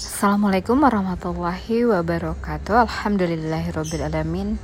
Assalamualaikum warahmatullahi wabarakatuh. Alhamdulillahirrabbilalamin.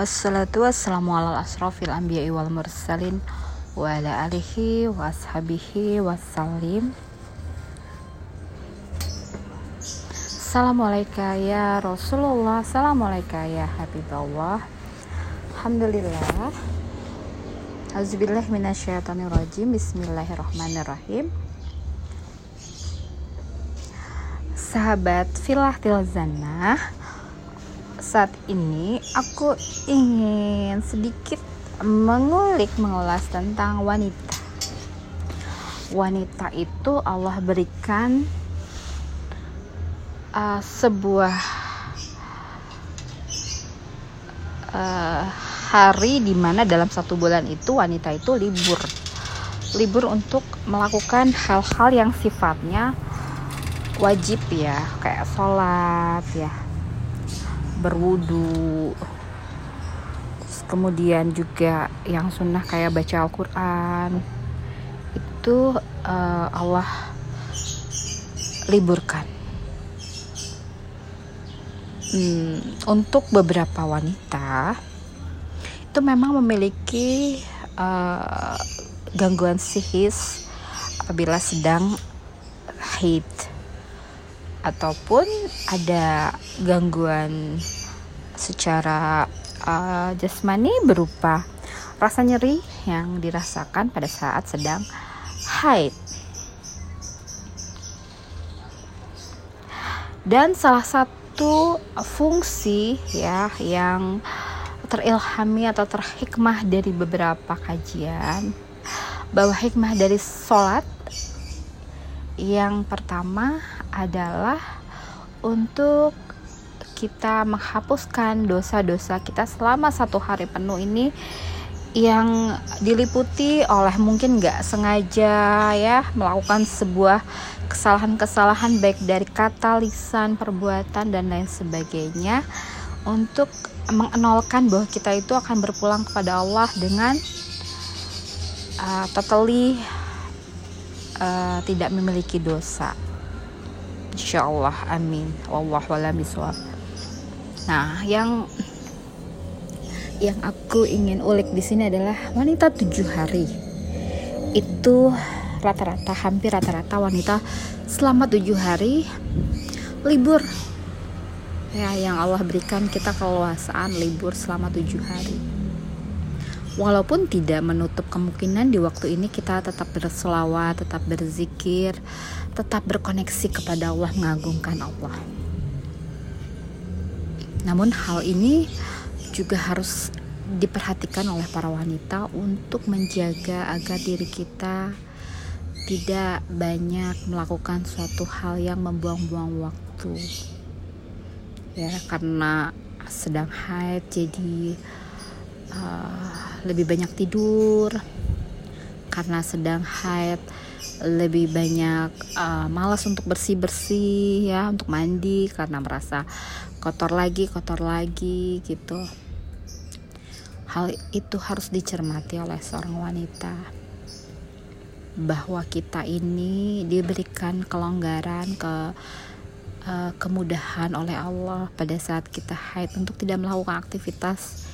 Wassalatu wassalamu ala asrafil anbiya'i wal mursalin Wa ala alihi wa ashabihi wassalim Assalamualaikum ya Rasulullah Assalamualaikum ya Habibullah. Alhamdulillah. Auzubillah minasyaitonirrajim. Bismillahirrahmanirrahim sahabat Filah Tilzana saat ini aku ingin sedikit mengulik mengulas tentang wanita. Wanita itu Allah berikan uh, sebuah uh, hari di mana dalam satu bulan itu wanita itu libur. Libur untuk melakukan hal-hal yang sifatnya wajib ya kayak sholat ya. Berwudu. Kemudian juga yang sunnah kayak baca Al-Quran. Itu uh, Allah liburkan. Hmm, untuk beberapa wanita itu memang memiliki uh, gangguan psikis apabila sedang haid ataupun ada gangguan secara uh, jasmani berupa rasa nyeri yang dirasakan pada saat sedang haid. Dan salah satu fungsi ya yang terilhami atau terhikmah dari beberapa kajian bahwa hikmah dari sholat yang pertama adalah untuk kita menghapuskan dosa-dosa kita selama satu hari penuh ini yang diliputi oleh mungkin nggak sengaja ya melakukan sebuah kesalahan-kesalahan baik dari kata, lisan, perbuatan dan lain sebagainya untuk mengenolkan bahwa kita itu akan berpulang kepada Allah dengan uh, totally uh, tidak memiliki dosa. Insya Allah, amin. Wallahu Nah, yang yang aku ingin ulik di sini adalah wanita tujuh hari. Itu rata-rata, hampir rata-rata wanita selama tujuh hari libur. Ya, yang Allah berikan kita keluasaan libur selama tujuh hari walaupun tidak menutup kemungkinan di waktu ini kita tetap berselawat, tetap berzikir, tetap berkoneksi kepada Allah, mengagungkan Allah. Namun hal ini juga harus diperhatikan oleh para wanita untuk menjaga agar diri kita tidak banyak melakukan suatu hal yang membuang-buang waktu. Ya, karena sedang haid jadi uh, lebih banyak tidur karena sedang haid lebih banyak uh, malas untuk bersih bersih ya untuk mandi karena merasa kotor lagi kotor lagi gitu. Hal itu harus dicermati oleh seorang wanita bahwa kita ini diberikan kelonggaran ke uh, kemudahan oleh Allah pada saat kita haid untuk tidak melakukan aktivitas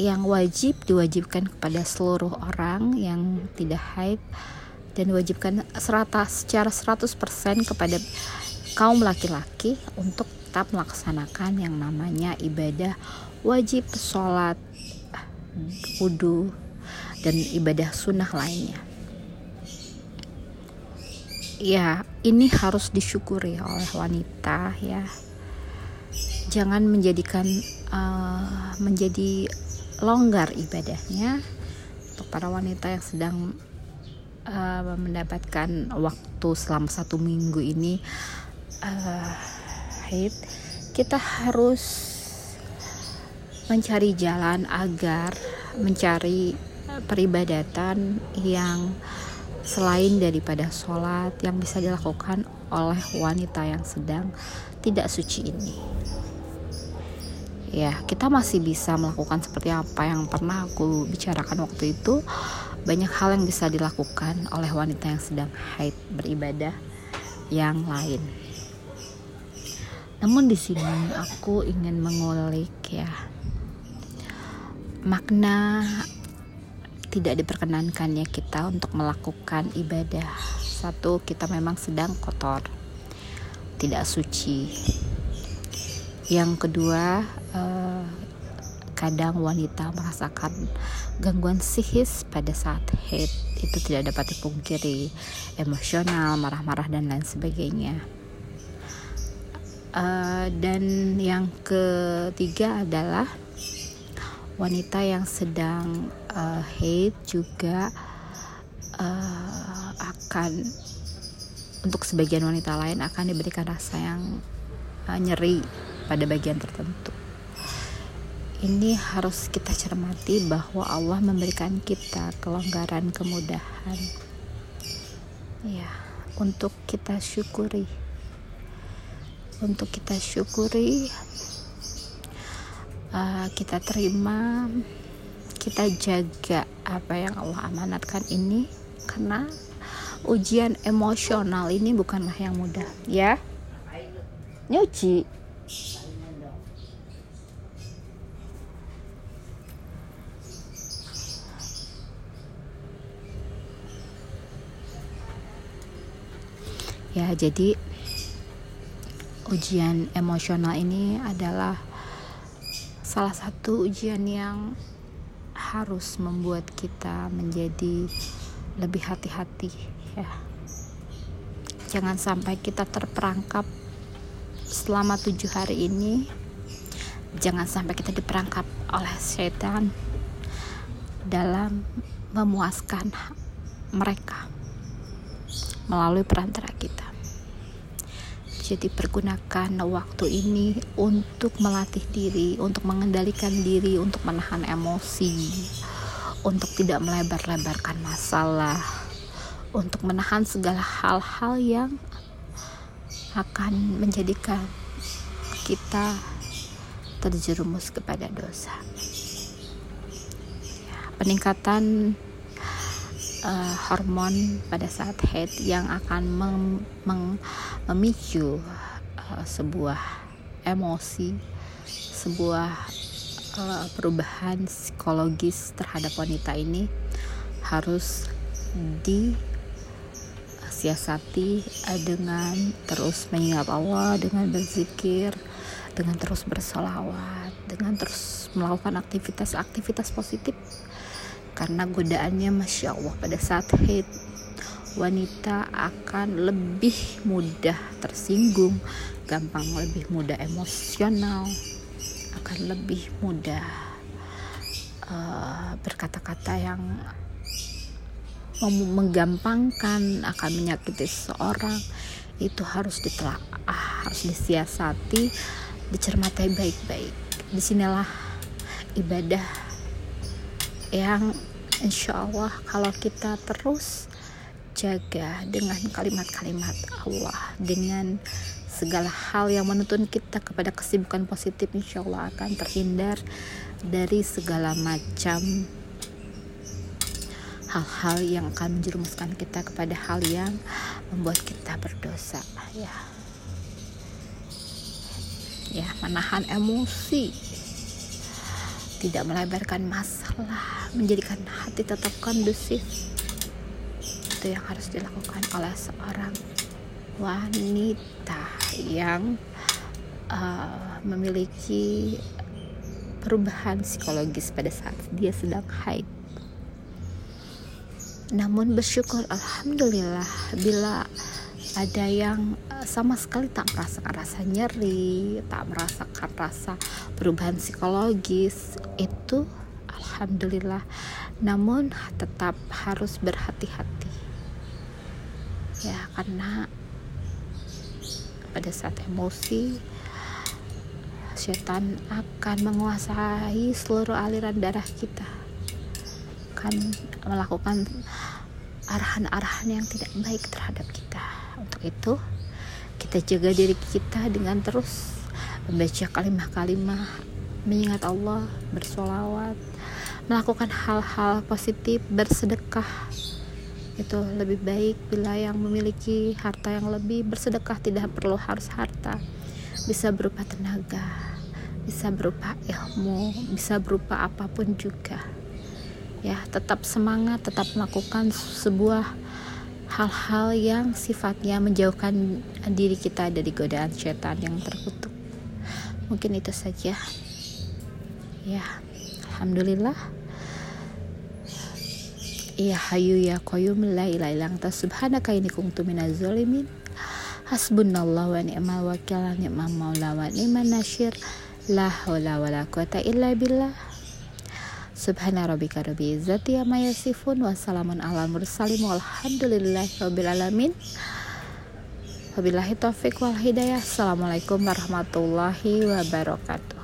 yang wajib diwajibkan kepada seluruh orang yang tidak haid dan diwajibkan serata secara 100% kepada kaum laki-laki untuk tetap melaksanakan yang namanya ibadah wajib sholat wudhu dan ibadah sunnah lainnya. Ya ini harus disyukuri oleh wanita ya. Jangan menjadikan uh, menjadi longgar ibadahnya untuk para wanita yang sedang uh, mendapatkan waktu selama satu minggu ini uh, haid kita harus mencari jalan agar mencari peribadatan yang selain daripada sholat yang bisa dilakukan oleh wanita yang sedang tidak suci ini ya kita masih bisa melakukan seperti apa yang pernah aku bicarakan waktu itu. Banyak hal yang bisa dilakukan oleh wanita yang sedang haid beribadah yang lain. Namun di sini aku ingin mengulik ya makna tidak diperkenankan ya kita untuk melakukan ibadah. Satu kita memang sedang kotor tidak suci. Yang kedua eh, kadang wanita merasakan gangguan psikis pada saat haid itu tidak dapat dipungkiri emosional marah-marah dan lain sebagainya. Uh, dan yang ketiga adalah wanita yang sedang uh, juga uh, akan untuk sebagian wanita lain akan diberikan rasa yang uh, nyeri pada bagian tertentu ini harus kita cermati bahwa Allah memberikan kita kelonggaran kemudahan. Ya untuk kita syukuri. Untuk kita syukuri uh, kita terima kita jaga apa yang Allah amanatkan ini karena ujian emosional ini bukanlah yang mudah ya. Nyuci ya jadi ujian emosional ini adalah salah satu ujian yang harus membuat kita menjadi lebih hati-hati ya. Jangan sampai kita terperangkap selama tujuh hari ini. Jangan sampai kita diperangkap oleh setan dalam memuaskan mereka melalui perantara kita. Jadi pergunakan waktu ini untuk melatih diri, untuk mengendalikan diri, untuk menahan emosi, untuk tidak melebar-lebarkan masalah, untuk menahan segala hal-hal yang akan menjadikan kita terjerumus kepada dosa. Ya, peningkatan uh, hormon pada saat haid yang akan mem mem memicu uh, sebuah emosi, sebuah uh, perubahan psikologis terhadap wanita ini harus disiasati dengan terus mengingat Allah, dengan berzikir, dengan terus bersolawat, dengan terus melakukan aktivitas-aktivitas positif karena godaannya masya Allah pada saat haid wanita akan lebih mudah tersinggung gampang lebih mudah emosional akan lebih mudah uh, berkata-kata yang menggampangkan akan menyakiti seseorang. Itu harus ditelaah harus disiasati dicermati baik-baik. Di sinilah ibadah yang insya Allah kalau kita terus jaga dengan kalimat-kalimat Allah dengan segala hal yang menuntun kita kepada kesibukan positif insya Allah akan terhindar dari segala macam hal-hal yang akan menjerumuskan kita kepada hal yang membuat kita berdosa. Ya. Ya menahan emosi tidak melebarkan masalah, menjadikan hati tetap kondusif. Itu yang harus dilakukan oleh seorang wanita yang uh, memiliki perubahan psikologis pada saat dia sedang haid. Namun bersyukur alhamdulillah bila ada yang eh, sama sekali tak merasakan rasa nyeri, tak merasakan rasa perubahan psikologis itu alhamdulillah. Namun tetap harus berhati-hati. Ya, karena pada saat emosi setan akan menguasai seluruh aliran darah kita. Akan melakukan arahan-arahan yang tidak baik terhadap kita itu kita jaga diri kita dengan terus membaca kalimah-kalimah mengingat Allah bersolawat melakukan hal-hal positif bersedekah. Itu lebih baik bila yang memiliki harta yang lebih bersedekah tidak perlu harus harta. Bisa berupa tenaga bisa berupa ilmu bisa berupa apa pun juga. Ya tetap semangat tetap melakukan sebuah hal-hal yang sifatnya menjauhkan diri kita dari godaan setan yang terkutuk. Mungkin itu saja. Ya alhamdulillah. Ya hayu ya qayyum la ilaha illa anta subhanaka inni kuntu minaz zalimin. Hasbunallahu wa ni'mal wakil ni'mal maula wa ni'man nasyir. La wala quwata illa billah Subhana rabbika rabbi izzati amma yasifun wa salamun ala mursalin walhamdulillahi rabbil alamin. Wabillahi taufiq wal hidayah. Assalamualaikum warahmatullahi wabarakatuh.